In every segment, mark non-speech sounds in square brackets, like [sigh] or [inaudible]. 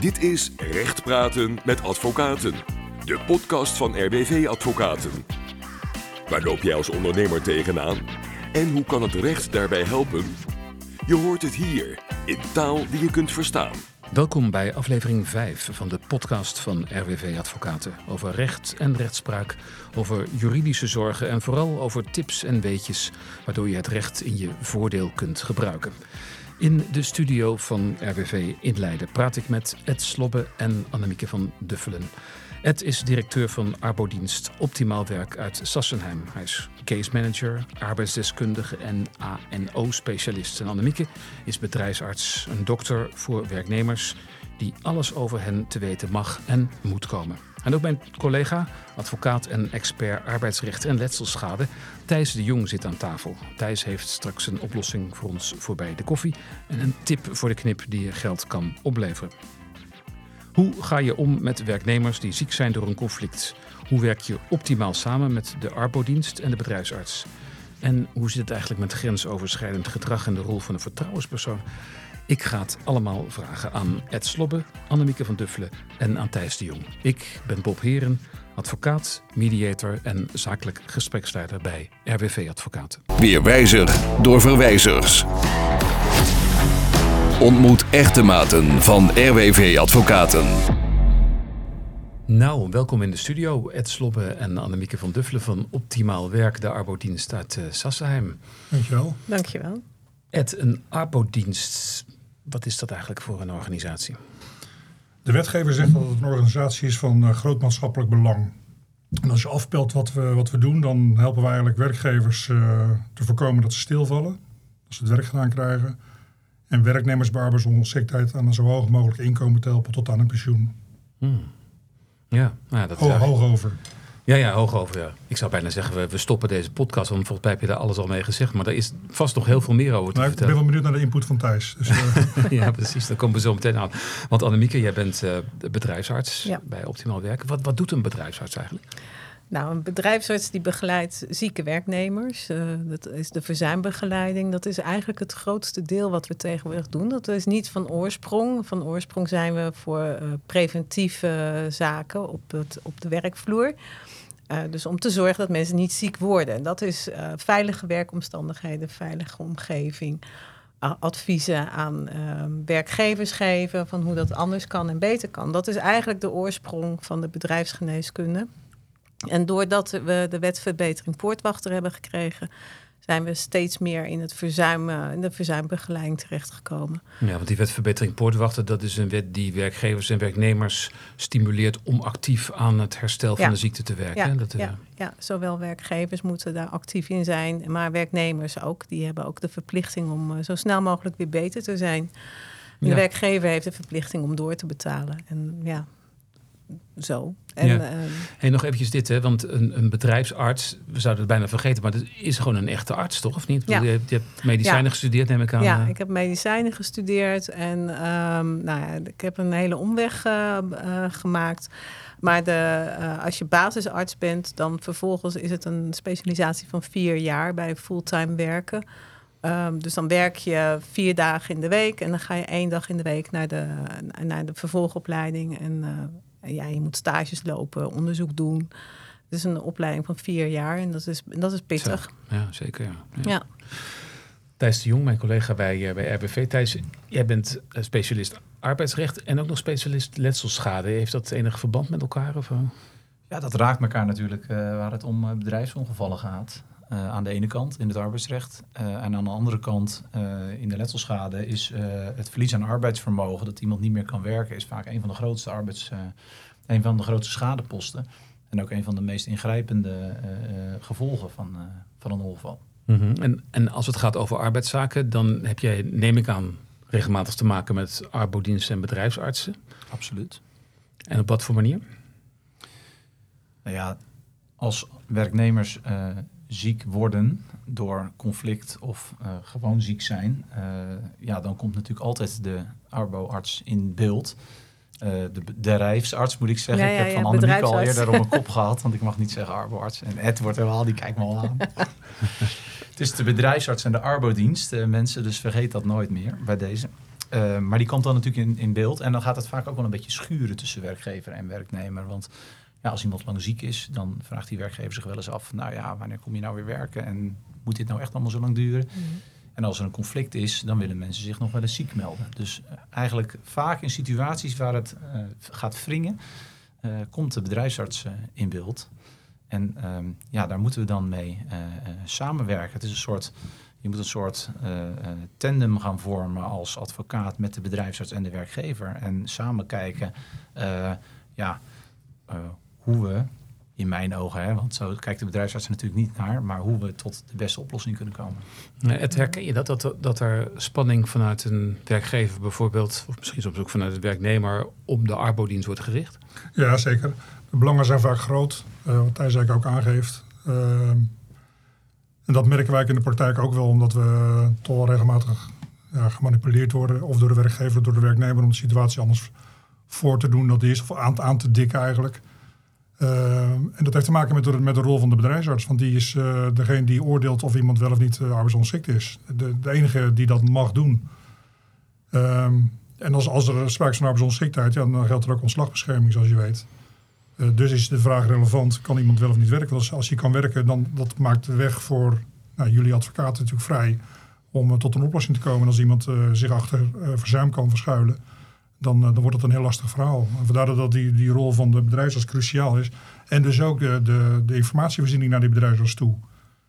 Dit is Recht Praten met Advocaten, de podcast van RWV Advocaten. Waar loop jij als ondernemer tegenaan? En hoe kan het recht daarbij helpen? Je hoort het hier, in taal die je kunt verstaan. Welkom bij aflevering 5 van de podcast van RWV Advocaten. Over recht en rechtspraak, over juridische zorgen en vooral over tips en weetjes waardoor je het recht in je voordeel kunt gebruiken. In de studio van RWV in Leiden praat ik met Ed Slobbe en Annemieke van Duffelen. Ed is directeur van Arbodienst Optimaal Werk uit Sassenheim. Hij is case manager, arbeidsdeskundige en ANO-specialist. En Annemieke is bedrijfsarts, een dokter voor werknemers die alles over hen te weten mag en moet komen. En ook mijn collega, advocaat en expert arbeidsrecht en letselschade, Thijs de Jong zit aan tafel. Thijs heeft straks een oplossing voor ons voorbij de koffie en een tip voor de knip die je geld kan opleveren. Hoe ga je om met werknemers die ziek zijn door een conflict? Hoe werk je optimaal samen met de arbodienst en de bedrijfsarts? En hoe zit het eigenlijk met grensoverschrijdend gedrag en de rol van een vertrouwenspersoon? Ik ga het allemaal vragen aan Ed Slobbe, Annemieke van Duffelen en aan Thijs de Jong. Ik ben Bob Heren, advocaat, mediator en zakelijk gespreksleider bij RWV Advocaten. Weer wijzer door verwijzers. Ontmoet echte maten van RWV Advocaten. Nou, welkom in de studio, Ed Slobbe en Annemieke van Duffelen van Optimaal Werk, de arbodienst uit uh, Sassenheim. Dankjewel. Dankjewel. Ed, een arbodienst, wat is dat eigenlijk voor een organisatie? De wetgever zegt dat het een organisatie is van uh, groot maatschappelijk belang. En als je afpelt wat we, wat we doen, dan helpen we eigenlijk werkgevers uh, te voorkomen dat ze stilvallen. Dat ze het werk gedaan krijgen. En werknemers bij arbeidsongeschiktheid aan een zo hoog mogelijk inkomen te helpen tot aan een pensioen. Hmm. Ja, nou, dat is hoog over. Ja, ja, hoog over. Ja. Ik zou bijna zeggen, we, we stoppen deze podcast, want volgens mij heb je daar alles al mee gezegd. Maar er is vast nog heel veel meer over te nou, vertellen. Ik ben wel benieuwd naar de input van Thijs. Dus, uh... [laughs] ja, precies. Daar komen we zo meteen aan. Want Annemieke, jij bent uh, bedrijfsarts ja. bij Optimaal Werken. Wat, wat doet een bedrijfsarts eigenlijk? Nou, een bedrijfsarts die begeleidt zieke werknemers. Uh, dat is de verzuimbegeleiding. Dat is eigenlijk het grootste deel wat we tegenwoordig doen. Dat is niet van oorsprong. Van oorsprong zijn we voor uh, preventieve zaken op, het, op de werkvloer. Uh, dus om te zorgen dat mensen niet ziek worden. En dat is veilige werkomstandigheden, veilige omgeving. Adviezen aan werkgevers geven van hoe dat anders kan en beter kan. Dat is eigenlijk de oorsprong van de bedrijfsgeneeskunde. En doordat we de wetverbetering poortwachter hebben gekregen, zijn we steeds meer in, het verzuim, in de verzuimbegeleiding terechtgekomen. Ja, want die wetverbetering poortwachter, dat is een wet die werkgevers en werknemers stimuleert om actief aan het herstel van de ziekte te werken. Ja, dat, ja, ja, zowel werkgevers moeten daar actief in zijn, maar werknemers ook. Die hebben ook de verplichting om uh, zo snel mogelijk weer beter te zijn. De werkgever heeft de verplichting om door te betalen. En ja, zo. En, ja. uh, hey, nog eventjes dit, hè, want een, een, bedrijfsarts, we zouden het bijna vergeten, maar dat is gewoon een echte arts, toch? Of niet? Ja. Je, hebt, je hebt medicijnen ja. gestudeerd, neem ik aan. Ja, ik heb medicijnen gestudeerd en um, nou ja, ik heb een hele omweg uh, uh, gemaakt. Maar de, als je basisarts bent, dan vervolgens is het een specialisatie van vier jaar bij fulltime werken. Um, dus dan werk je vier dagen in de week en dan ga je één dag in de week naar de, naar de vervolgopleiding. En ja, je moet stages lopen, onderzoek doen. Het is een opleiding van vier jaar en dat is, dat is pittig. Zo. Ja, zeker. Ja. ja. ja. Thijs de Jong, mijn collega bij, bij RBV. Thijs, jij bent specialist arbeidsrecht en ook nog specialist letselschade. Heeft dat enig verband met elkaar? Of? Ja, dat raakt elkaar natuurlijk uh, waar het om bedrijfsongevallen gaat. Uh, aan de ene kant in het arbeidsrecht. en aan de andere kant in de letselschade is het verlies aan arbeidsvermogen. Dat iemand niet meer kan werken, is vaak een van de grootste arbeids, een van de grootste schadeposten. En ook een van de meest ingrijpende gevolgen van, van een ongeval. Mm -hmm. en, en als het gaat over arbeidszaken, dan heb jij, neem ik aan, regelmatig te maken met arbodiensten en bedrijfsartsen. Absoluut. En op wat voor manier? Nou ja, als werknemers ziek worden door conflict of uh, gewoon ziek zijn, uh, ja, dan komt natuurlijk altijd de arboarts in beeld. de bedrijfsarts moet ik zeggen. Ja, ja, ik heb van ja, Annemieke al eerder op mijn kop [laughs] gehad, want ik mag niet zeggen arboarts. En Ed wordt helemaal, die kijkt me al aan. [laughs] Het is de bedrijfsarts en de arbodienst, mensen, dus vergeet dat nooit meer bij deze. Maar die komt dan natuurlijk in, in beeld. En dan gaat het vaak ook wel een beetje schuren tussen werkgever en werknemer. Want ja, als iemand lang ziek is, dan vraagt die werkgever zich wel eens af: Nou ja, wanneer kom je nou weer werken? En moet dit nou echt allemaal zo lang duren? Mhm. En als er een conflict is, dan willen mensen zich nog wel eens ziek melden. Dus uh, eigenlijk vaak in situaties waar het uh, gaat wringen, komt de bedrijfsarts in beeld. En um, ja, daar moeten we dan mee samenwerken. Het is een soort je moet een soort tandem gaan vormen als advocaat met de bedrijfsarts en de werkgever. En samen kijken ja, hoe we, in mijn ogen, hè, want zo kijkt de bedrijfsarts er natuurlijk niet naar, maar hoe we tot de beste oplossing kunnen komen. Het herken je dat, dat, dat er spanning vanuit een werkgever bijvoorbeeld, of misschien soms ook vanuit de werknemer, om de arbodienst wordt gericht? Ja, zeker. De belangen zijn vaak groot, wat Thijs eigenlijk ook aangeeft. Ehm, en dat merken wij in de praktijk ook wel, omdat we toch wel regelmatig ja, gemanipuleerd worden, of door de werkgever of door de werknemer, om de situatie anders voor te doen dan die is, of aan, aan te dikken eigenlijk. Uh, en dat heeft te maken met de, met de rol van de bedrijfsarts, want die is uh, degene die oordeelt of iemand wel of niet uh, arbeidsongeschikt is. De, de, enige die dat mag doen. Um, en als, als er sprake is van arbeidsongeschiktheid, dan geldt er ook ontslagbescherming, zoals je weet. Dus is de vraag relevant, kan iemand wel of niet werken? Want als, als je kan werken, dan dat maakt de weg voor nou, jullie advocaten natuurlijk vrij om tot een oplossing te komen. En als iemand zich achter verzuim kan verschuilen, dan, dan wordt het een heel lastig verhaal. Vandaar dat die, die rol van de bedrijfsarts cruciaal is. En dus ook de, de, de informatievoorziening naar die bedrijfsarts toe.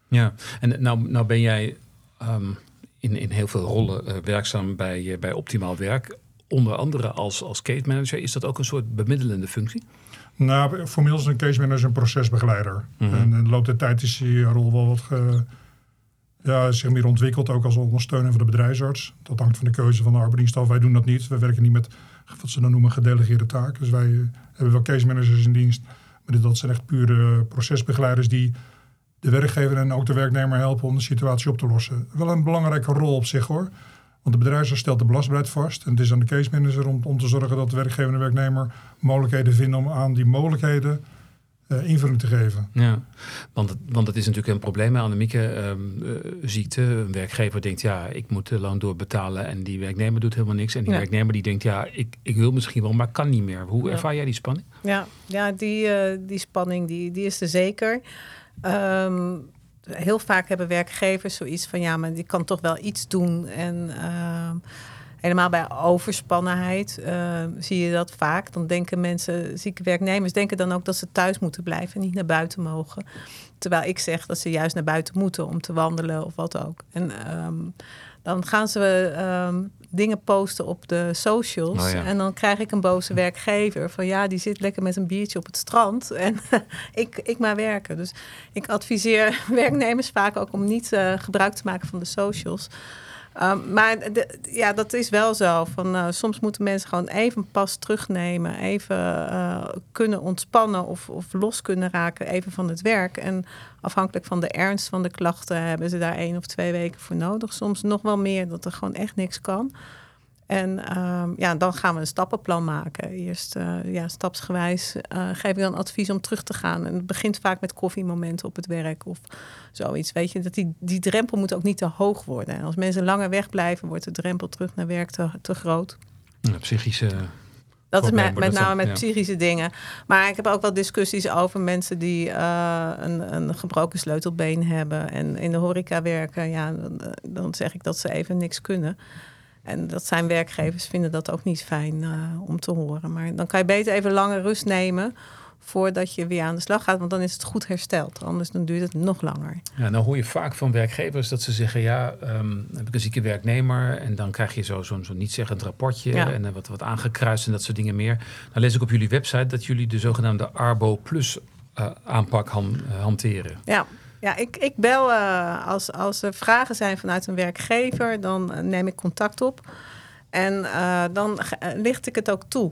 Ja, en nou, nou ben jij um, in, in heel veel rollen werkzaam bij, bij Optimaal Werk. Onder andere als, als case manager. Is dat ook een soort bemiddelende functie? Nou, formeel is een case manager een procesbegeleider. Mm -hmm. En in de loop der tijd is die rol wel wat ge, ja, zich meer ontwikkeld, ook als ondersteuner van de bedrijfsarts. Dat hangt van de keuze van de arbeidsdienst af. Wij doen dat niet. We werken niet met wat ze dan noemen gedelegeerde taken. Dus wij uh, hebben wel case managers in dienst. Maar dat zijn echt pure procesbegeleiders die de werkgever en ook de werknemer helpen om de situatie op te lossen. Wel een belangrijke rol op zich hoor. Want de bedrijfsarts stelt de belastbaarheid vast. En het is aan de case manager om, om te zorgen dat de werkgever en de werknemer mogelijkheden vinden om aan die mogelijkheden uh, invulling te geven. Ja, want, het, want dat is natuurlijk een probleem. Annemieke, um, uh, ziekte. Een werkgever denkt, ja, ik moet de loon doorbetalen. En die werknemer doet helemaal niks. En die ja. werknemer die denkt, ja, ik, ik wil misschien wel, maar kan niet meer. Hoe ervaar jij die spanning? Ja, ja die, uh, die spanning die, die is er zeker. Um, heel vaak hebben werkgevers zoiets van ja, maar die kan toch wel iets doen. En uh, helemaal bij overspannenheid uh, zie je dat vaak. Dan denken mensen, zieke werknemers, denken dan ook dat ze thuis moeten blijven en niet naar buiten mogen. Terwijl ik zeg dat ze juist naar buiten moeten om te wandelen of wat ook. En um, dan gaan ze um, dingen posten op de socials. Oh ja. En dan krijg ik een boze werkgever van ja, die zit lekker met een biertje op het strand. [laughs] En ik, ik maar werken. Dus ik adviseer [laughs] werknemers vaak ook om niet uh, gebruik te maken van de socials. Um, maar ja, dat is wel zo. Van, uh, soms moeten mensen gewoon even pas terugnemen. Even uh, kunnen ontspannen of, of los kunnen raken even van het werk. En afhankelijk van de ernst van de klachten hebben ze daar één of twee weken voor nodig. Soms nog wel meer, dat er gewoon echt niks kan. En um, ja, dan gaan we een stappenplan maken. Eerst uh, ja, stapsgewijs uh, geef ik dan advies om terug te gaan. En het begint vaak met koffiemomenten op het werk of zoiets. Weet je, dat die, die drempel moet ook niet te hoog worden. En als mensen langer wegblijven, wordt de drempel terug naar werk te, te groot. Ja, psychische. Dat is met, met name met ja. psychische dingen. Maar ik heb ook wel discussies over mensen die uh, een, een gebroken sleutelbeen hebben en in de horeca werken. Ja, dan, dan zeg ik dat ze even niks kunnen. En dat zijn werkgevers vinden dat ook niet fijn uh, om te horen. Maar dan kan je beter even lange rust nemen voordat je weer aan de slag gaat. Want dan is het goed hersteld. Anders dan duurt het nog langer. Ja, nou hoor je vaak van werkgevers dat ze zeggen... ja, um, heb ik een zieke werknemer... en dan krijg je zo'n zo, zo niet-zeggend rapportje... Ja. en wat, wat aangekruist en dat soort dingen meer. Dan lees ik op jullie website dat jullie de zogenaamde Arbo Plus uh, aanpak han, hanteren. Ja, ja, ik, ik bel uh, als, als er vragen zijn vanuit een werkgever, dan uh, neem ik contact op. En uh, dan licht ik het ook toe.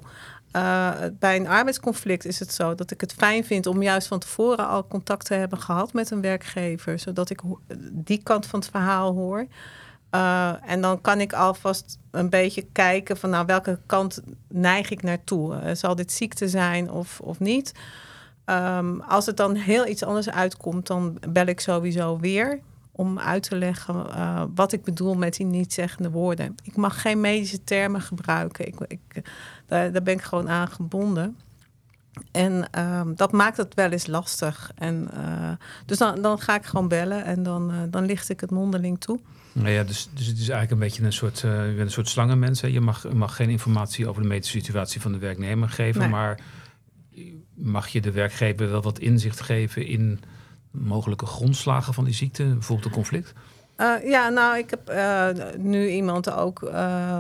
bij een arbeidsconflict is het zo dat ik het fijn vind om juist van tevoren al contact te hebben gehad met een werkgever, zodat ik die kant van het verhaal hoor. en dan kan ik alvast een beetje kijken van nou, welke kant neig ik naartoe. zal dit ziekte zijn of, of niet? Um, als het dan heel iets anders uitkomt, dan bel ik sowieso weer. om uit te leggen uh, wat ik bedoel met die niet-zeggende woorden. Ik mag geen medische termen gebruiken. Ik, ik, daar, daar ben ik gewoon aan gebonden. En uh, dat maakt het wel eens lastig. En, uh, dus dan, dan ga ik gewoon bellen en dan, uh, dan licht ik het mondeling toe. Nou ja, dus, dus het is eigenlijk een beetje een soort, een soort slangenmens. Hè? Je mag, mag geen informatie over de medische situatie van de werknemer geven, nee. maar mag je de werkgever wel wat inzicht geven in mogelijke grondslagen van die ziekte, bijvoorbeeld een conflict? Uh, ja, nou, ik heb uh, nu iemand ook uh,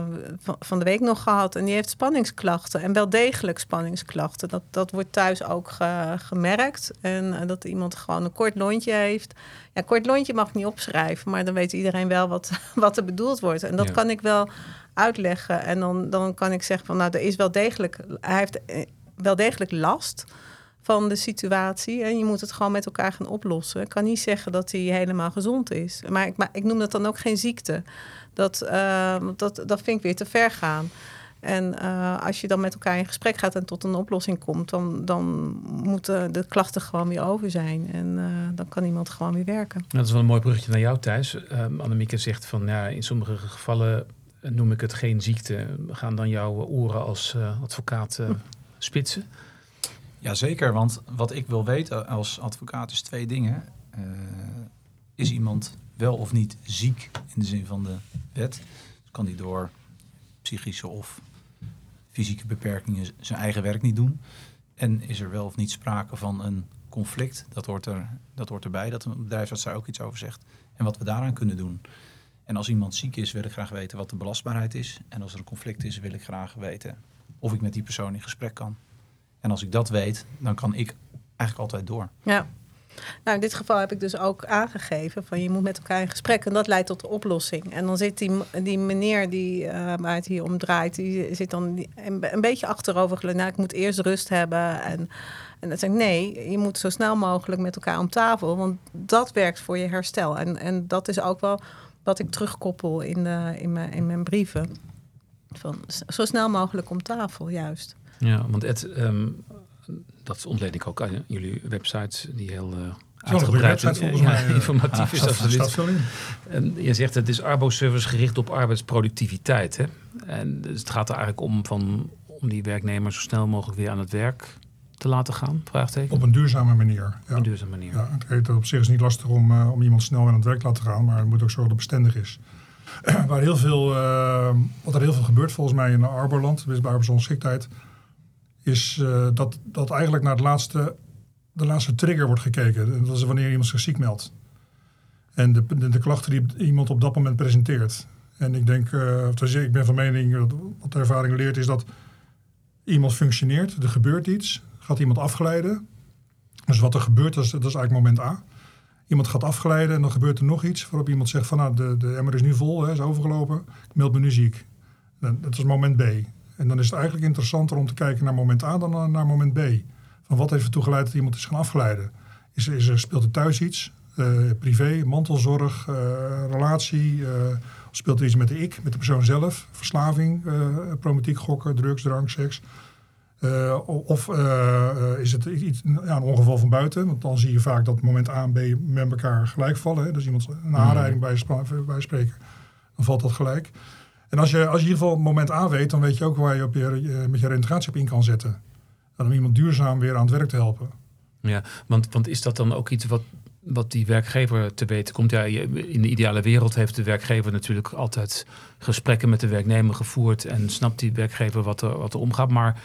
van, de week nog gehad en die heeft spanningsklachten en wel degelijk spanningsklachten. Dat, dat wordt thuis ook ge, gemerkt en dat iemand gewoon een kort lontje heeft. Ja, kort lontje mag ik niet opschrijven, maar dan weet iedereen wel wat, [laughs] wat er bedoeld wordt. En dat ja. kan ik wel uitleggen en dan, dan kan ik zeggen van nou, er is wel degelijk, hij heeft wel degelijk last van de situatie. En je moet het gewoon met elkaar gaan oplossen. Ik kan niet zeggen dat hij helemaal gezond is. Maar ik, maar ik noem dat dan ook geen ziekte. Dat, uh, dat, dat vind ik weer te ver gaan. En uh, als je dan met elkaar in gesprek gaat en tot een oplossing komt, dan, dan moeten de klachten gewoon weer over zijn. En uh, dan kan iemand gewoon weer werken. Dat is wel een mooi bruggetje naar jou, Thijs. Um, Annemieke zegt van ja, in sommige gevallen noem ik het geen ziekte. Gaan dan jouw oren als advocaat [laughs] spitsen? Jazeker, want wat ik wil weten als advocaat is twee dingen. Uh, is iemand wel of niet ziek in de zin van de wet? Kan die door psychische of fysieke beperkingen zijn eigen werk niet doen? En is er wel of niet sprake van een conflict? Dat hoort, er, dat hoort erbij, dat een bedrijfsarts daar ook iets over zegt. En wat we daaraan kunnen doen. En als iemand ziek is, wil ik graag weten wat de belastbaarheid is. En als er een conflict is, wil ik graag weten of ik met die persoon in gesprek kan. En als ik dat weet, dan kan ik eigenlijk altijd door. Ja. Nou, in dit geval heb ik dus ook aangegeven van je moet met elkaar in gesprek en dat leidt tot de oplossing. En dan zit die, die meneer die uh, waar het hier om draait, die zit dan een, een, beetje achterover. Nou, ik moet eerst rust hebben. En, en dan zeg ik nee, je moet zo snel mogelijk met elkaar om tafel, want dat werkt voor je herstel. En, en dat is ook wel wat ik terugkoppel in, de, in, mijn, in mijn brieven. Van zo snel mogelijk om tafel, juist. Ja, want Ed, um, dat ontleed ik ook aan jullie website, die heel uh, uitgebreid en ja, mij, informatief ah, is. staat, absoluut. staat in. En je zegt het is Arbo-service gericht op arbeidsproductiviteit. Hè? En dus het gaat er eigenlijk om, van, om die werknemers zo snel mogelijk weer aan het werk te laten gaan? Vraagteken. Op een duurzame manier. Ja. Een duurzame manier. Ja, het op zich is niet lastig om, uh, om iemand snel aan het werk te laten gaan, maar het moet ook zorgen dat het bestendig is. [clears throat] Waar heel veel, uh, wat er heel veel gebeurt volgens mij in Arborland, dus bij arbeidsongeschiktheid, is uh, dat, dat eigenlijk naar de laatste, de laatste trigger wordt gekeken. En dat is wanneer iemand zich ziek meldt. En de, de, klachten die iemand op dat moment presenteert. En ik denk, uh, ik ben van mening, wat, wat de ervaring leert, is dat iemand functioneert, er gebeurt iets, gaat iemand afgeleiden. Dus wat er gebeurt, dat is, dat is eigenlijk moment A. Iemand gaat afgeleiden en dan gebeurt er nog iets waarop iemand zegt van nou, de, de emmer is nu vol, hè, is overgelopen, ik meld me nu ziek. Dat is moment B. En dan is het eigenlijk interessanter om te kijken naar moment A dan naar moment B. Van wat heeft ertoe geleid dat iemand is gaan afgeleiden? Is, er, speelt er thuis iets? Uh, privé, mantelzorg, uh, relatie? Uh, speelt er iets met de ik, met de persoon zelf? Verslaving, problematiek, gokken, drugs, drank, seks? Of is het iets, ja, een ongeval van buiten? Want dan zie je vaak dat moment A en B met elkaar gelijk vallen. Hè? Dus iemand een aanrijding bij, bij spreken, dan valt dat gelijk. En als je, als je in ieder geval moment A weet, dan weet je ook waar je, op je met je reintegratie op in kan zetten. En om iemand duurzaam weer aan het werk te helpen. Ja, want, want is dat dan ook iets wat, wat die werkgever te weten komt? Ja, in de ideale wereld heeft de werkgever natuurlijk altijd gesprekken met de werknemer gevoerd en snapt die werkgever wat er, wat er omgaat. Maar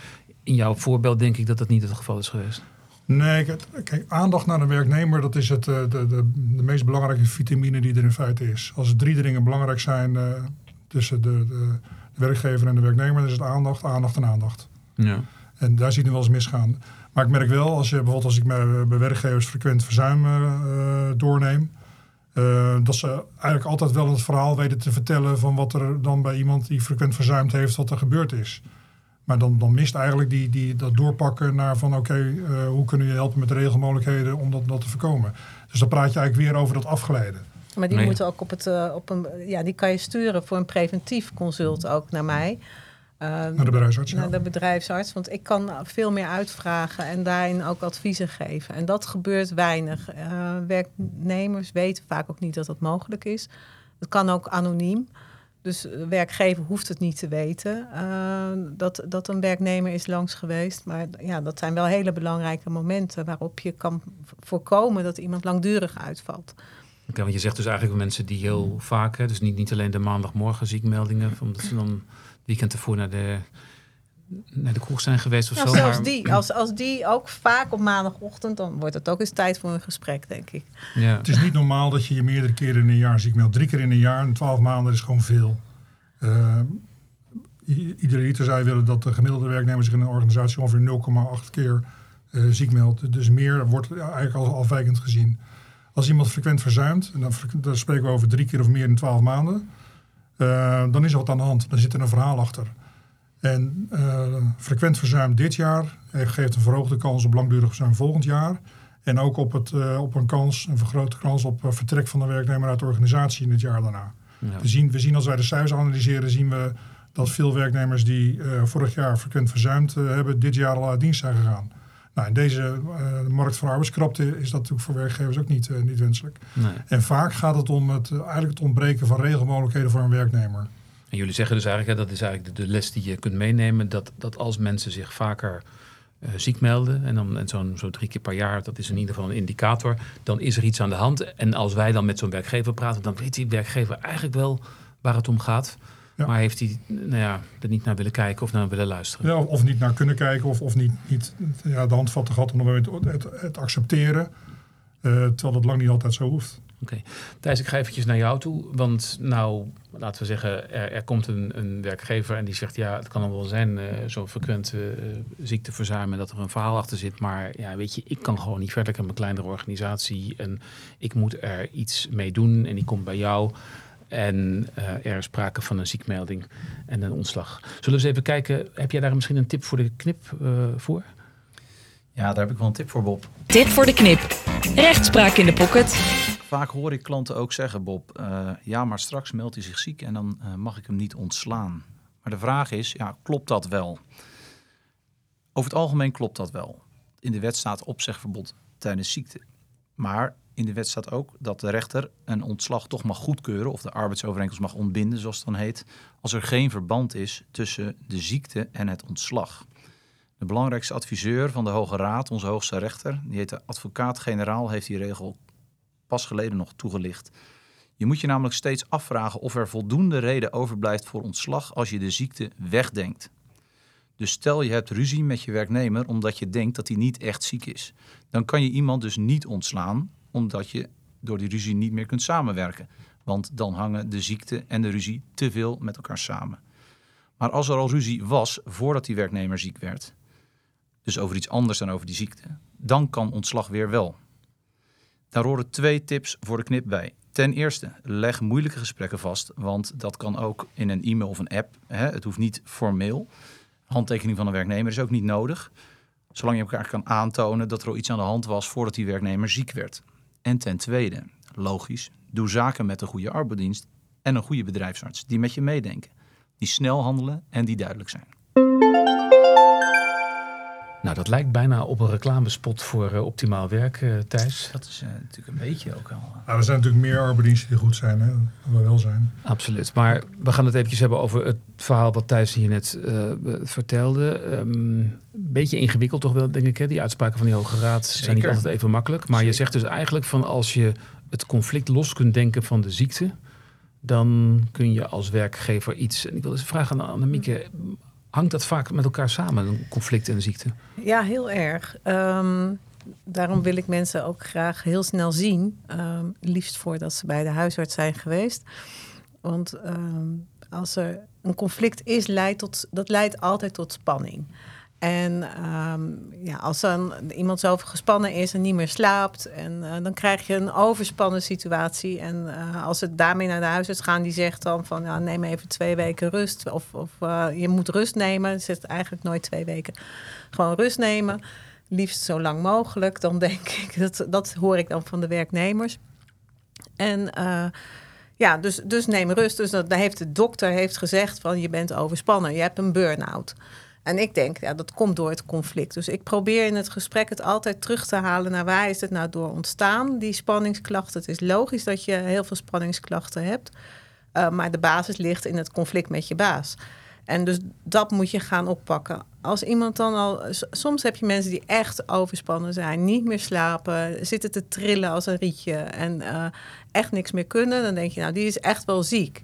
in jouw voorbeeld denk ik dat dat niet het geval is geweest. Nee, kijk, aandacht naar de werknemer, dat is het, de, de, de meest belangrijke vitamine die er in feite is. Als er drie dingen belangrijk zijn, uh, tussen de, de, de, werkgever en de werknemer. Dan is het aandacht, aandacht en aandacht. Ja. En daar zie je wel eens misgaan. Maar ik merk wel, als je bijvoorbeeld als ik bij, bij werkgevers frequent verzuim uh, doorneem, uh, dat ze eigenlijk altijd wel het verhaal weten te vertellen van wat er dan bij iemand die frequent verzuimd heeft, wat er gebeurd is. Maar dan, dan mist eigenlijk die, die, dat doorpakken naar van oké, okay, uh, hoe kunnen je helpen met de regelmogelijkheden om dat, dat te voorkomen. Dus dan praat je eigenlijk weer over dat afgeleiden. Maar die nee. moeten ook op het, uh, op een, ja, die kan je sturen voor een preventief consult ook naar mij. uh, naar de bedrijfsarts. Naar de bedrijfsarts. Want ik kan veel meer uitvragen en daarin ook adviezen geven. En dat gebeurt weinig. Uh, werknemers weten vaak ook niet dat dat mogelijk is. Het kan ook anoniem. Dus de werkgever hoeft het niet te weten uh, dat, dat een werknemer is langs geweest. Maar ja, dat zijn wel hele belangrijke momenten waarop je kan voorkomen dat iemand langdurig uitvalt. Okay, want je zegt dus eigenlijk mensen die heel vaak, hè, dus niet, niet alleen de maandagmorgen ziekmeldingen, omdat ze dan weekend ervoor naar de, naar de kroeg zijn geweest of nou, zo. Zelfs maar... die, als, als die ook vaak op maandagochtend, dan wordt het ook eens tijd voor een gesprek, denk ik. Ja. Het is niet normaal dat je je meerdere keren in een jaar ziek meldt. Drie keer in een jaar en twaalf maanden is gewoon veel. Uh, iedere liter zou je willen dat de gemiddelde werknemer zich in een organisatie ongeveer 0,8 keer uh, ziek meldt. Dus meer wordt eigenlijk als afwijkend gezien. Als iemand frequent verzuimt, en dan, dan spreken we over drie keer of meer in twaalf maanden, uh, dan is er wat aan de hand. Dan zit er een verhaal achter. En uh, frequent verzuim dit jaar geeft een verhoogde kans op langdurig verzuim volgend jaar. En ook op, het, uh, op een kans, een vergrote kans op vertrek van de werknemer uit de organisatie in het jaar daarna. Ja. We, zien, we zien als wij de cijfers analyseren, zien we dat veel werknemers die vorig jaar frequent verzuimd hebben, dit jaar al uit dienst zijn gegaan. Nou, in deze markt van arbeidskrapte is dat natuurlijk voor werkgevers ook niet, niet wenselijk. Nee. En vaak gaat het om het, eigenlijk het ontbreken van regelmogelijkheden voor een werknemer. En jullie zeggen dus eigenlijk, hè, dat is eigenlijk de, de, les die je kunt meenemen, dat, dat als mensen zich vaker ziek melden, en dan en zo'n zo drie keer per jaar, dat is in ieder geval een indicator, dan is er iets aan de hand. En als wij dan met zo'n werkgever praten, dan weet die werkgever eigenlijk wel waar het om gaat. Ja. Maar heeft hij nou ja, er niet naar willen kijken of naar willen luisteren? Ja, of niet naar kunnen kijken of, of niet, niet ja, de handvatten gehad om het, het, het accepteren. Uh, terwijl dat lang niet altijd zo hoeft. Oké. Okay. Thijs, ik ga eventjes naar jou toe. Want nou, laten we zeggen, er, er komt een, een, werkgever en die zegt... ja, het kan wel zijn, uh, zo'n frequent uh, ziekteverzuim... en dat er een verhaal achter zit. Maar ja, weet je, ik kan gewoon niet verder. Ik heb een kleinere organisatie en ik moet er iets mee doen. En die komt bij jou... En uh, er is sprake van een ziekmelding en een ontslag. Zullen we eens even kijken, heb jij daar misschien een tip voor de knip uh, voor? Ja, daar heb ik wel een tip voor, Bob. Tip voor de knip. Rechtspraak in de pocket. Vaak hoor ik klanten ook zeggen, Bob, uh, ja, maar straks meldt hij zich ziek en dan mag ik hem niet ontslaan. Maar de vraag is, ja, klopt dat wel? Over het algemeen klopt dat wel. In de wet staat opzegverbod tijdens ziekte. Maar in de wet staat ook dat de rechter een ontslag toch mag goedkeuren of de arbeidsovereenkomst mag ontbinden, zoals het dan heet, als er geen verband is tussen de ziekte en het ontslag. De belangrijkste adviseur van de Hoge Raad, onze hoogste rechter, die heet de advocaat-generaal, heeft die regel pas geleden nog toegelicht. Je moet je namelijk steeds afvragen of er voldoende reden overblijft voor ontslag als je de ziekte wegdenkt. Dus stel je hebt ruzie met je werknemer omdat je denkt dat hij niet echt ziek is. Dan kan je iemand dus niet ontslaan omdat je door die ruzie niet meer kunt samenwerken. Want dan hangen de ziekte en de ruzie te veel met elkaar samen. Maar als er al ruzie was voordat die werknemer ziek werd, dus over iets anders dan over die ziekte, dan kan ontslag weer wel. Daar horen twee tips voor de knip bij. Ten eerste, leg moeilijke gesprekken vast, want dat kan ook in een e-mail of een app. Hè? Het hoeft niet formeel. Handtekening van een werknemer is ook niet nodig, zolang je elkaar kan aantonen dat er al iets aan de hand was voordat die werknemer ziek werd. En ten tweede, logisch, doe zaken met een goede arbeidsdienst en een goede bedrijfsarts die met je meedenken, die snel handelen en die duidelijk zijn. Nou, dat lijkt bijna op een reclamespot voor uh, optimaal werk, uh, Thijs. Dat is uh, natuurlijk een beetje ook al. Nou, er zijn natuurlijk meer arbeidsdiensten die goed zijn, hè? dat we wel zijn. Absoluut. Maar we gaan het eventjes hebben over het verhaal wat Thijs hier net vertelde. Een um, beetje ingewikkeld toch wel, denk ik. Hè? Die uitspraken van die Hoge Raad Zeker. zijn niet altijd even makkelijk. Maar Zeker. je zegt dus eigenlijk van als je het conflict los kunt denken van de ziekte... dan kun je als werkgever iets... En ik wil eens vragen aan Annemieke hangt dat vaak met elkaar samen, een conflict en een ziekte? Ja, heel erg. Um, daarom wil ik mensen ook graag heel snel zien. Um, liefst voordat ze bij de huisarts zijn geweest. Want um, als er een conflict is, leidt tot, dat leidt altijd tot spanning. En um, ja, als dan iemand zo gespannen is en niet meer slaapt, en, uh, dan krijg je een overspannen situatie. En uh, als het daarmee naar de huisarts gaan, die zegt dan van ja, neem even twee weken rust. Of, of uh, je moet rust nemen. Zegt eigenlijk nooit twee weken. Gewoon rust nemen. Liefst zo lang mogelijk. Dan denk [laughs] ik, dat, dat hoor ik dan van de werknemers. En Ja, dus, dus neem rust. Dus dat, heeft de dokter heeft gezegd van je bent overspannen, je hebt een burn-out. En ik denk, ja, dat komt door het conflict. Dus ik probeer in het gesprek het altijd terug te halen naar waar is het nou door ontstaan, die spanningsklachten. Het is logisch dat je heel veel spanningsklachten hebt, uh, maar de basis ligt in het conflict met je baas. En dus dat moet je gaan oppakken. Als iemand dan al. Soms heb je mensen die echt overspannen zijn, niet meer slapen, zitten te trillen als een rietje en uh, echt niks meer kunnen. Dan denk je, nou, die is echt wel ziek.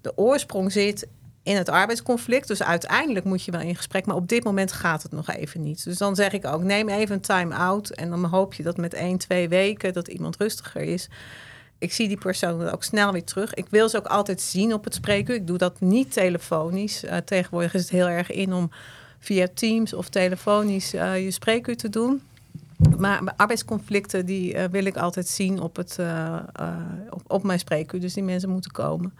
De oorsprong zit in het arbeidsconflict. Dus uiteindelijk moet je wel in gesprek. Maar op dit moment gaat het nog even niet. Dus dan zeg ik ook: neem even een time-out. En dan hoop je dat met één, twee weken dat iemand rustiger is ik zie die persoon ook snel weer terug. Ik wil ze ook altijd zien op het spreekuur. Ik doe dat niet telefonisch. Uh, tegenwoordig is het heel erg in om via Teams of telefonisch uh, je spreekuur te doen. Maar arbeidsconflicten die uh, wil ik altijd zien op, het, op, op, mijn spreekuur. Dus die mensen moeten komen.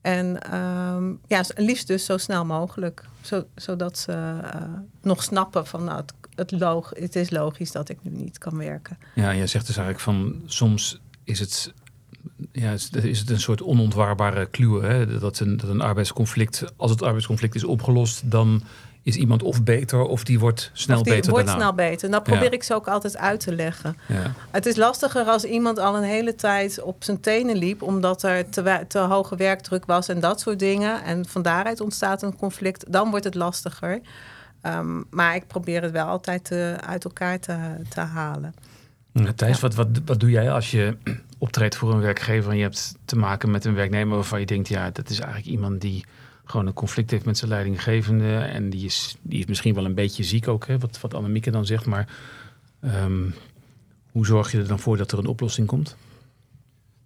En um, ja, liefst dus zo snel mogelijk. Zo, zodat ze nog snappen van nou, het, het, het is logisch dat ik nu niet kan werken. Ja, jij zegt dus eigenlijk van soms is het ja, is het een soort onontwaarbare kluwe. Hè? Dat, een, dat een arbeidsconflict, als het arbeidsconflict is opgelost, dan is iemand of beter of die wordt snel of die beter wordt daarna. snel beter. En dat probeer ik ze ook altijd uit te leggen. Ja. Het is lastiger als iemand al een hele tijd op zijn tenen liep... omdat er te, te hoge werkdruk was en dat soort dingen. En van daaruit ontstaat een conflict. Dan wordt het lastiger. Um, maar ik probeer het wel altijd te, uit elkaar te, te halen. Thijs, wat, wat, wat doe jij als je [clears throat] optreedt voor een werkgever en je hebt te maken met een werknemer waarvan je denkt, ja, dat is eigenlijk iemand die gewoon een conflict heeft met zijn leidinggevende en die is, die is misschien wel een beetje ziek ook, hè, wat, wat Annemieke dan zegt, maar um, hoe zorg je er dan voor dat er een oplossing komt?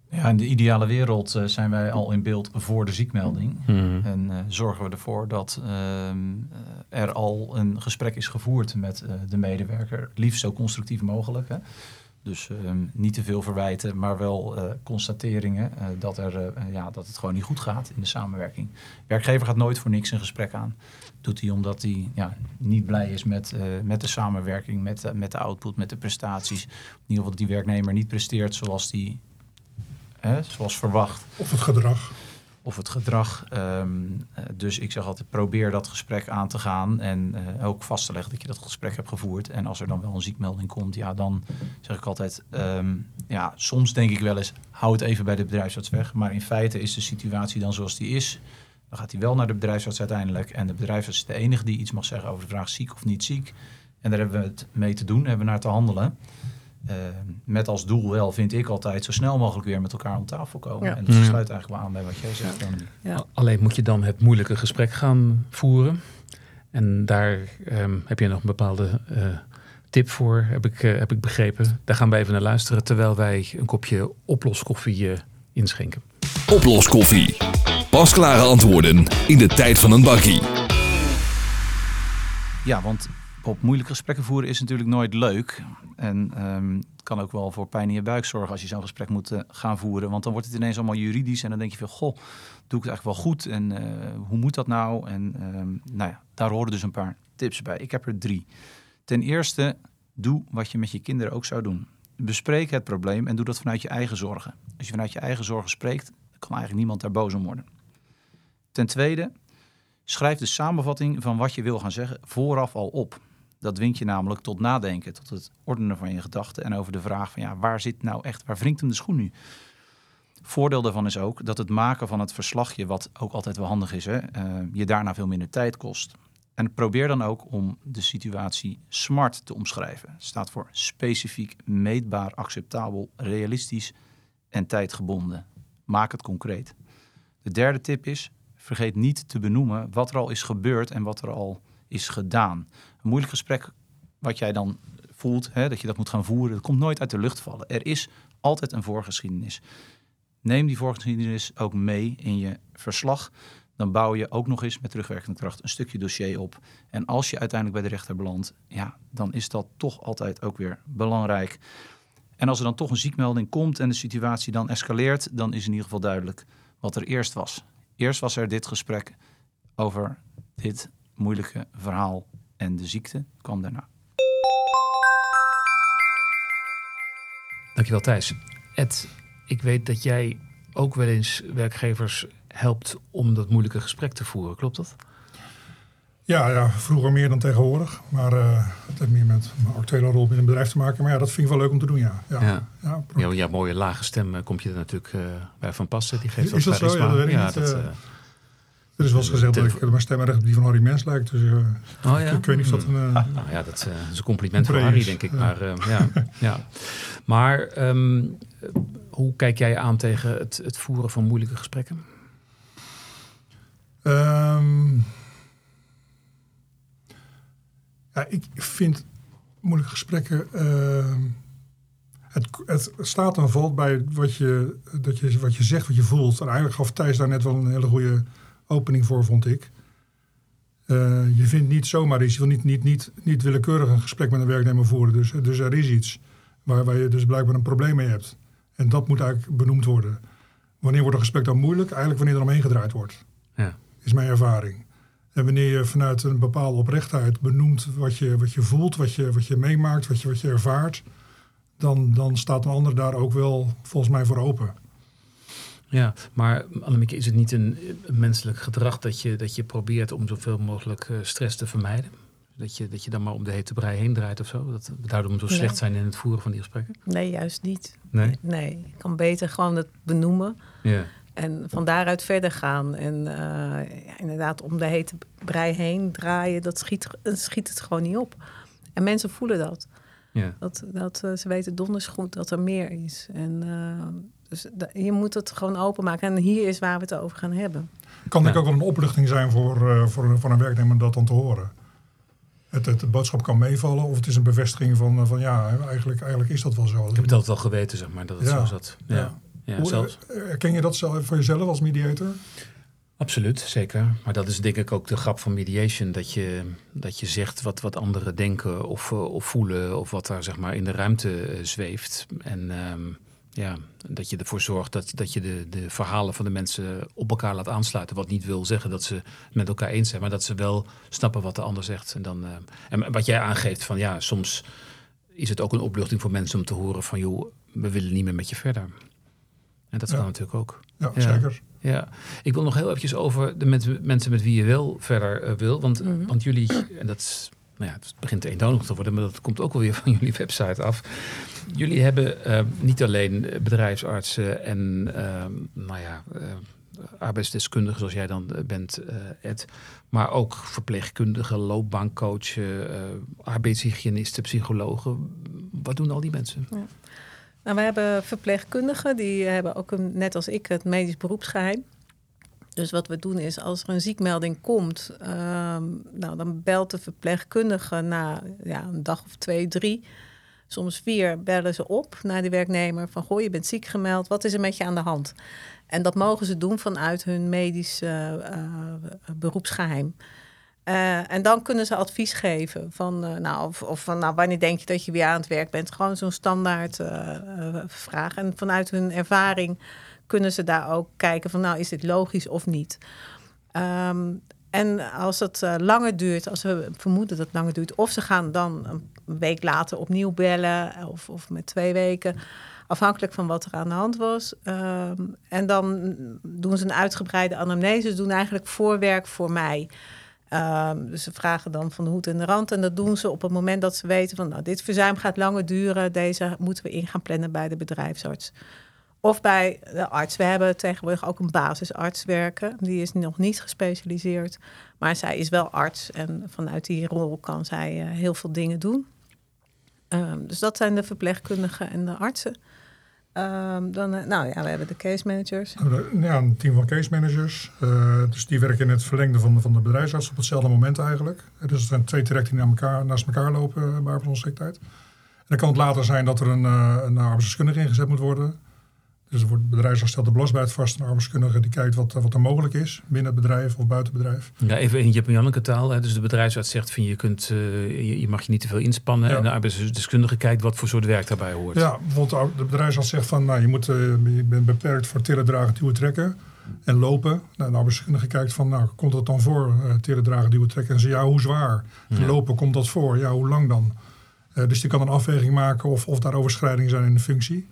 Ja, in de ideale wereld uh, zijn wij al in beeld voor de ziekmelding. Mm. En uh, zorgen we ervoor dat uh, er al een gesprek is gevoerd met de medewerker. Liefst zo constructief mogelijk. Hè. Dus ehm, niet te veel verwijten, maar wel constateringen dat, er, ja, dat het gewoon niet goed gaat in de samenwerking. Werkgever gaat nooit voor niks een gesprek aan. Doet hij omdat hij ja, niet blij is met, met de samenwerking, met, met de output, met de prestaties. In ieder geval dat die werknemer niet presteert zoals die Hè, zoals verwacht. Of het gedrag. Of het gedrag. Um, dus ik zeg altijd, probeer dat gesprek aan te gaan. En uh, ook vast te leggen dat je dat gesprek hebt gevoerd. En als er dan wel een ziekmelding komt, ja, dan zeg ik altijd... Um, ja, soms denk ik wel eens, hou het even bij de bedrijfsarts weg. Maar in feite is de situatie dan zoals die is. Dan gaat hij wel naar de bedrijfsarts uiteindelijk. En de bedrijfsarts is de enige die iets mag zeggen over de vraag ziek of niet ziek. En daar hebben we het mee te doen, hebben we naar te handelen. Uh, met als doel wel, vind ik altijd, zo snel mogelijk weer met elkaar om tafel komen. Ja. En dat sluit eigenlijk wel aan bij wat jij zegt. Ja. Alleen moet je dan het moeilijke gesprek gaan voeren. En daar um, heb je nog een bepaalde uh, tip voor, heb ik, uh, heb ik begrepen. Daar gaan we even naar luisteren terwijl wij een kopje oploskoffie inschenken. Oploskoffie. Pasklare antwoorden in de tijd van een bakkie. Ja, want op moeilijke gesprekken voeren is natuurlijk nooit leuk. En um, kan ook wel voor pijn in je buik zorgen als je zo'n gesprek moet uh, gaan voeren. Want dan wordt het ineens allemaal juridisch en dan denk je van, goh, doe ik het eigenlijk wel goed? En uh, hoe moet dat nou? En um, nou ja, daar horen dus een paar tips bij. Ik heb er drie. Ten eerste, doe wat je met je kinderen ook zou doen. Bespreek het probleem en doe dat vanuit je eigen zorgen. Als je vanuit je eigen zorgen spreekt, kan eigenlijk niemand daar boos om worden. Ten tweede, schrijf de samenvatting van wat je wil gaan zeggen vooraf al op. Dat dwingt je namelijk tot nadenken, tot het ordenen van je gedachten en over de vraag van ja, waar zit nou echt, waar wringt hem de schoen nu? Voordeel daarvan is ook dat het maken van het verslagje, wat ook altijd wel handig is, hè, uh, je daarna veel minder tijd kost. En probeer dan ook om de situatie SMART te omschrijven. Het staat voor specifiek, meetbaar, acceptabel, realistisch en tijdgebonden. Maak het concreet. De derde tip is, vergeet niet te benoemen wat er al is gebeurd en wat er al is gedaan. Moeilijk gesprek wat jij dan voelt, hè, dat je dat moet gaan voeren, dat komt nooit uit de lucht vallen. Er is altijd een voorgeschiedenis. Neem die voorgeschiedenis ook mee in je verslag. Dan bouw je ook nog eens met terugwerkende kracht een stukje dossier op. En als je uiteindelijk bij de rechter belandt, ja, dan is dat toch altijd ook weer belangrijk. En als er dan toch een ziekmelding komt en de situatie dan escaleert, dan is in ieder geval duidelijk wat er eerst was. Eerst was er dit gesprek over dit moeilijke verhaal en de ziekte kwam daarna. Dankjewel Thijs. Ed, ik weet dat jij ook wel eens werkgevers helpt om dat moeilijke gesprek te voeren. Klopt dat? Ja, ja, vroeger meer dan tegenwoordig. Maar uh, het heeft meer met mijn actuele rol binnen een bedrijf te maken. Maar ja, dat vind ik wel leuk om te doen, ja. Ja, ja. ja, ja, ja mooie lage stem komt je er natuurlijk uh, bij van passen. Die geeft is dat zo? Ja, dat ja, dat, uh, er is wel eens gezegd dat ik mijn stem erg op die van Harry Mens lijkt. Dus uh, oh, ja? ik weet niet of dat een... Uh, nou ja, dat is een compliment voor Harry, denk ik. Ja. Maar, ja, ja. maar um, hoe kijk jij aan tegen het, het voeren van moeilijke gesprekken? Um, ja, ik vind moeilijke gesprekken. Uh, het, het, staat en valt bij wat je, dat je, wat je zegt, wat je voelt. En eigenlijk gaf Thijs daar net wel een hele goede opening voor, vond ik. Uh, je vindt niet zomaar iets. Je wil niet, niet, niet, niet willekeurig een gesprek met een werknemer voeren. Dus, dus er is iets waar, waar je dus blijkbaar een probleem mee hebt. En dat moet eigenlijk benoemd worden. Wanneer wordt een gesprek dan moeilijk? Eigenlijk wanneer er omheen gedraaid wordt. Ja. Is mijn ervaring. En wanneer je vanuit een bepaalde oprechtheid benoemt wat je, wat je voelt, wat je, wat je meemaakt, wat je, wat je ervaart, dan, dan staat een ander daar ook wel volgens mij voor open. Ja, maar Annemieke, is het niet een, menselijk gedrag dat je, dat je probeert om zoveel mogelijk uh, stress te vermijden? Dat je, dat je dan maar om de hete brei heen draait of zo? Dat we daardoor zo slecht zijn in het voeren van die gesprekken? Nee, juist niet. Nee? Nee, ik kan beter gewoon het benoemen. Ja. En van daaruit verder gaan. En uh, ja, inderdaad, om de hete brei heen draaien, dat schiet, schiet het gewoon niet op. En mensen voelen dat. Ja. Dat, dat uh, ze weten donders goed dat er meer is. En uh, dus je moet het gewoon openmaken. En hier is waar we het over gaan hebben. Kan ja. ik ook wel een opluchting zijn voor, voor, voor een werknemer dat dan te horen? Het, het, de boodschap kan meevallen of het is een bevestiging van, van ja, eigenlijk, eigenlijk is dat wel zo. Ik heb het altijd wel geweten, zeg maar, dat het ja. zo zat. Ja. ja. Ja, Hoe, zelfs. Herken je dat zelf, voor jezelf als mediator? Absoluut, zeker. Maar dat is denk ik ook de grap van mediation. Dat je, dat je zegt wat, wat anderen denken of, of voelen. Of wat daar zeg maar in de ruimte zweeft. En um, ja, dat je ervoor zorgt dat, dat je de, de verhalen van de mensen op elkaar laat aansluiten. Wat niet wil zeggen dat ze met elkaar eens zijn. Maar dat ze wel snappen wat de ander zegt. En, dan, uh, en wat jij aangeeft van ja, soms is het ook een opluchting voor mensen om te horen van joh, we willen niet meer met je verder. En dat kan ja. natuurlijk ook. Ja, ja, zeker. Ja, ik wil nog heel eventjes over de met, mensen met wie je wel verder uh, wil. Want, mm -hmm. want jullie, en dat is, nou ja, het begint eentonig te worden, maar dat komt ook wel weer van [laughs] jullie website af. Jullie hebben uh, niet alleen bedrijfsartsen en, uh, nou ja, arbeidsdeskundigen zoals jij dan bent, Ed. Maar ook verpleegkundigen, loopbaancoachen, arbeidshygiënisten, psychologen. Wat doen al die mensen? Ja. Nou, we hebben verpleegkundigen, die hebben ook een, net als ik het medisch beroepsgeheim. Dus wat we doen is, als er een ziekmelding komt, um, nou, dan belt de verpleegkundige na ja, een dag of twee, drie, soms vier, bellen ze op naar de werknemer van, goh, je bent ziek gemeld, wat is er met je aan de hand? En dat mogen ze doen vanuit hun medisch uh, uh, beroepsgeheim. Uh, en dan kunnen ze advies geven van, uh, nou, of, of van, nou, wanneer denk je dat je weer aan het werk bent? Gewoon zo'n standaard vraag. En vanuit hun ervaring kunnen ze daar ook kijken van, nou, is dit logisch of niet? Um, en als het langer duurt, als we vermoeden dat het langer duurt, of ze gaan dan een week later opnieuw bellen, of, of met twee weken, afhankelijk van wat er aan de hand was. Um, en dan doen ze een uitgebreide anamnese, doen eigenlijk voorwerk voor mij. Um, dus ze vragen dan van de hoed en de rand. En dat doen ze op het moment dat ze weten van... nou, dit verzuim gaat langer duren. Deze moeten we in gaan plannen bij de bedrijfsarts. Of bij de arts. We hebben tegenwoordig ook een basisarts werken. Die is nog niet gespecialiseerd. Maar zij is wel arts. En vanuit die rol kan zij uh, heel veel dingen doen. Um, dus dat zijn de verpleegkundigen en de artsen. Um, dan, uh, nou ja, we hebben de case managers. Ja, een team van case managers. Uh, dus die werken in het verlengde van, van de bedrijfsarts op hetzelfde moment eigenlijk. Dus het zijn twee trajecten die elkaar, naast elkaar lopen bij arbeidsongeschiktheid. En dan kan het later zijn dat er een, een arbeidsdeskundige ingezet moet worden. Dus er wordt de bedrijfsarts stelt de belastbaarheid vast. Een arbeidskundige die kijkt wat, wat er mogelijk is binnen het bedrijf of buiten het bedrijf. Ja, even in Janneke taal. Hè. Dus de bedrijfsarts zegt van je, kunt, uh, je, je, mag je niet te veel inspannen. Ja. En de arbeidsdeskundige kijkt wat voor soort werk daarbij hoort. Ja, bijvoorbeeld de bedrijfsarts zegt van nou, je, moet, uh, je bent beperkt voor tillen, dragen, duwen, trekken en lopen. Nou, de arbeidsdeskundige kijkt van nou, komt dat dan voor? Uh, tillen, dragen, duwen, trekken. En ze ja, hoe zwaar? Ja. Lopen, komt dat voor? Ja, hoe lang dan? dus die kan een afweging maken of, of daar overschrijdingen zijn in de functie.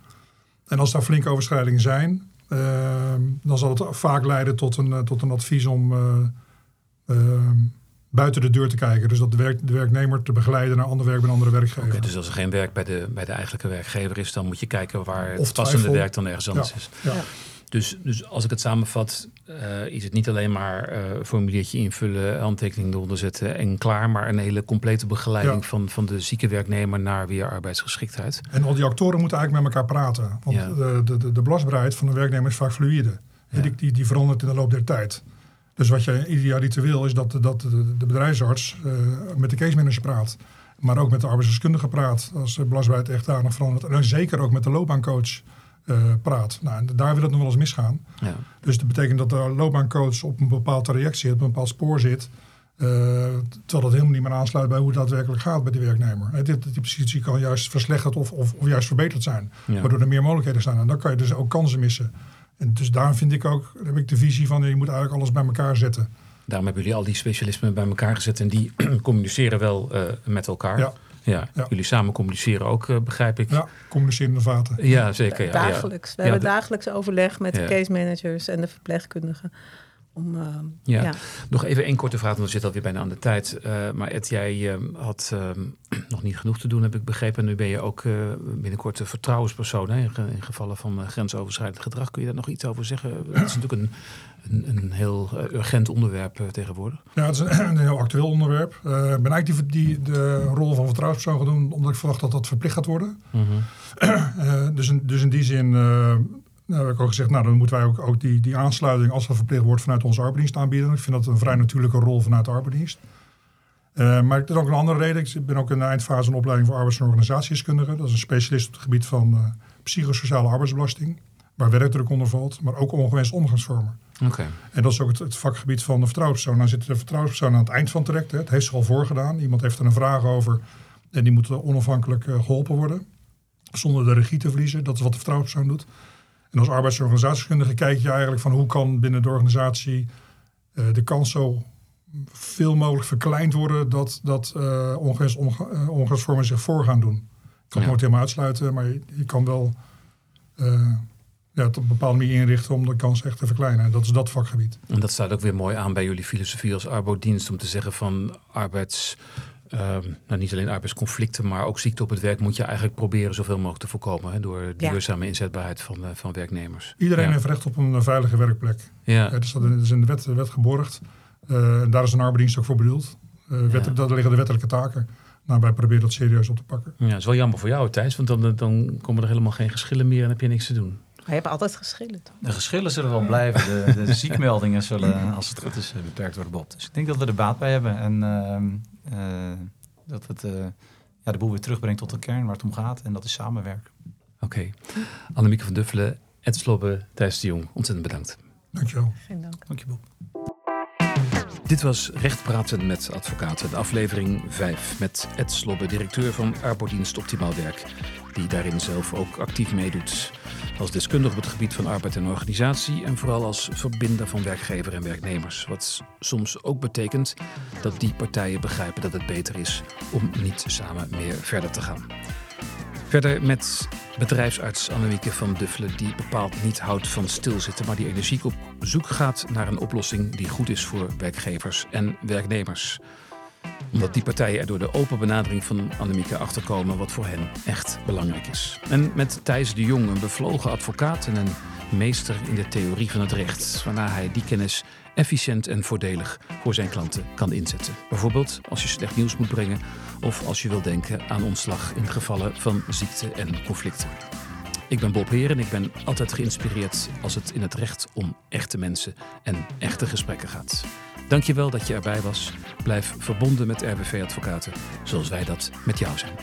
En als daar flinke overschrijdingen zijn, ehm, dan zal het vaak leiden tot een, eh, tot een advies om eh, ehm, buiten de deur te kijken. Dus dat de, werk, de werknemer te begeleiden naar ander werk bij een andere werkgever. Dus als er geen werk bij de, bij de eigenlijke werkgever is, dan moet je kijken waar het Of passende twijfel. werk dan ergens anders is. Ja. Dus, dus als ik het samenvat, eh, is het niet alleen maar eh formuliertje invullen, handtekening eronder zetten en klaar, maar een hele complete begeleiding Ja. van, van de zieke werknemer naar weer arbeidsgeschiktheid. En al die actoren moeten eigenlijk met elkaar praten. Want Ja. de, de, de, belastbaarheid van de werknemer is vaak fluïde. Ja. Die, die, die verandert in de loop der tijd. Dus wat je idealiter wil is dat, de- dat de, de bedrijfsarts eh, met de case manager praat. Maar ook met de arbeidsdeskundige praat. Als de belastbaarheid echt nog verandert. En zeker ook met de loopbaancoach praat. Nou, en daar wil het nog wel eens misgaan. Ja. Dus dat betekent dat de loopbaancoach op een bepaald traject zit, op een bepaald spoor zit. eh, terwijl dat helemaal niet meer aansluit bij hoe het daadwerkelijk gaat bij die werknemer. Eh, dit, die positie kan juist verslechterd of, of, of juist verbeterd zijn. Ja. Waardoor er meer mogelijkheden zijn. En dan kan je dus ook kansen missen. En dus daar vind ik ook, heb ik de visie van, je moet eigenlijk alles bij elkaar zetten. Daarom hebben jullie al die specialismen bij elkaar gezet en die [clears throat] communiceren wel eh, met elkaar. Ja. Ja. Ja. Jullie samen communiceren ook, eh, begrijp ik. Ja, communicerende vaten. Ja, zeker. Ja, ja. dagelijks. We Ja, hebben de- dagelijks overleg met Ja. de case managers en de verpleegkundigen. Om, eh, Ja. ja. Nog even één korte vraag, want we zitten alweer bijna aan de tijd. Eh, maar Ed, jij eh, had eh, [clears throat] nog niet genoeg te doen, heb ik begrepen. En nu ben je ook eh, binnenkort een vertrouwenspersoon hè, in, ge- in gevallen van grensoverschrijdend gedrag. Kun je daar nog iets over zeggen? [clears throat] Het is natuurlijk een, een, een heel urgent onderwerp tegenwoordig. Ja, het is een, [clears throat] een heel actueel onderwerp. Eh, Ik ben eigenlijk die, die, de rol van vertrouwenspersoon gaan doen, omdat ik verwacht dat dat verplicht gaat worden. Eh, dus, in, dus in die zin eh, nou, heb ik ook gezegd, nou dan moeten wij ook, ook die, die aansluiting als dat verplicht wordt vanuit onze arbeidsdienst aanbieden. Ik vind dat een vrij natuurlijke rol vanuit de arbeidsdienst. Eh, maar er is ook een andere reden. Ik ben ook in de eindfase een opleiding voor arbeids- en organisatiedeskundige. Dat is een specialist op het gebied van eh, psychosociale arbeidsbelasting. Waar werkdruk onder valt, maar ook ongewenste omgangsvormen. Oké. En dat is ook het, het vakgebied van de vertrouwenspersoon. Nou zit de vertrouwenspersoon aan het eind van het traject. Hè. Het heeft zich al voorgedaan. Iemand heeft er een vraag over en die moet onafhankelijk eh, geholpen worden. Zonder de regie te verliezen. Dat is wat de vertrouwenspersoon doet. En als arbeids- en organisatiedeskundige kijk je eigenlijk van hoe kan binnen de organisatie eh, de kans zo veel mogelijk verkleind worden dat, dat uh, zich voor gaan doen. Ik kan het Ja. nooit helemaal uitsluiten, maar je, je kan wel ja, het op een bepaalde manier inrichten om de kans echt te verkleinen. En dat is dat vakgebied. En dat staat ook weer mooi aan bij jullie filosofie als arbodienst om te zeggen van arbeids... ehm, nou, niet alleen arbeidsconflicten, maar ook ziekte op het werk moet je eigenlijk proberen zoveel mogelijk te voorkomen hè, door duurzame inzetbaarheid van, eh, van werknemers. Iedereen Ja. heeft recht op een eh, veilige werkplek. Ja, Ja, dus dat is in de wet, de wet geborgd. Eh, en daar is een arbeidsdienst ook voor bedoeld. Eh wet, Ja. Daar liggen de wettelijke taken. Nou, wij proberen dat serieus op te pakken. ja, dat is wel jammer voor jou Thijs, want dan, dan komen er helemaal geen geschillen meer en heb je niks te doen. Maar je hebt altijd geschillen. toch? De geschillen zullen wel blijven. De, de [laughs] ziekmeldingen zullen, als het goed is, eh, beperkt worden, Bob. Dus ik denk dat we er baat bij hebben. En ehm, eh, dat het eh, ja, de boel weer terugbrengt tot de kern waar het om gaat. En dat is samenwerken. Oké. Annemieke van Duffelen, Ed Slobbe, Thijs de Jong, ontzettend bedankt. Dankjewel. Geen dank. Dank je, Bob. Dit was Recht Praten met Advocaten, de aflevering 5 met Ed Slobbe, directeur van Arbodienst Optimaal Werk, die daarin zelf ook actief meedoet. Als deskundige op het gebied van arbeid en organisatie en vooral als verbinder van werkgever en werknemers. Wat soms ook betekent dat die partijen begrijpen dat het beter is om niet samen meer verder te gaan. Verder met bedrijfsarts Annemieke van Duffelen, die bepaald niet houdt van stilzitten, maar die energiek op zoek gaat naar een oplossing die goed is voor werkgevers en werknemers. Omdat die partijen er door de open benadering van Annemieke achterkomen wat voor hen echt belangrijk is. En met Thijs de Jong, een bevlogen advocaat en een meester in de theorie van het recht, waarna hij die kennis efficiënt en voordelig voor zijn klanten kan inzetten. Bijvoorbeeld als je slecht nieuws moet brengen of als je wil denken aan ontslag in gevallen van ziekte en conflicten. Ik ben Bob Heer en ik ben altijd geïnspireerd als het in het recht om echte mensen en echte gesprekken gaat. Dankjewel dat je erbij was. Blijf verbonden met RBV Advocaten zoals wij dat met jou zijn.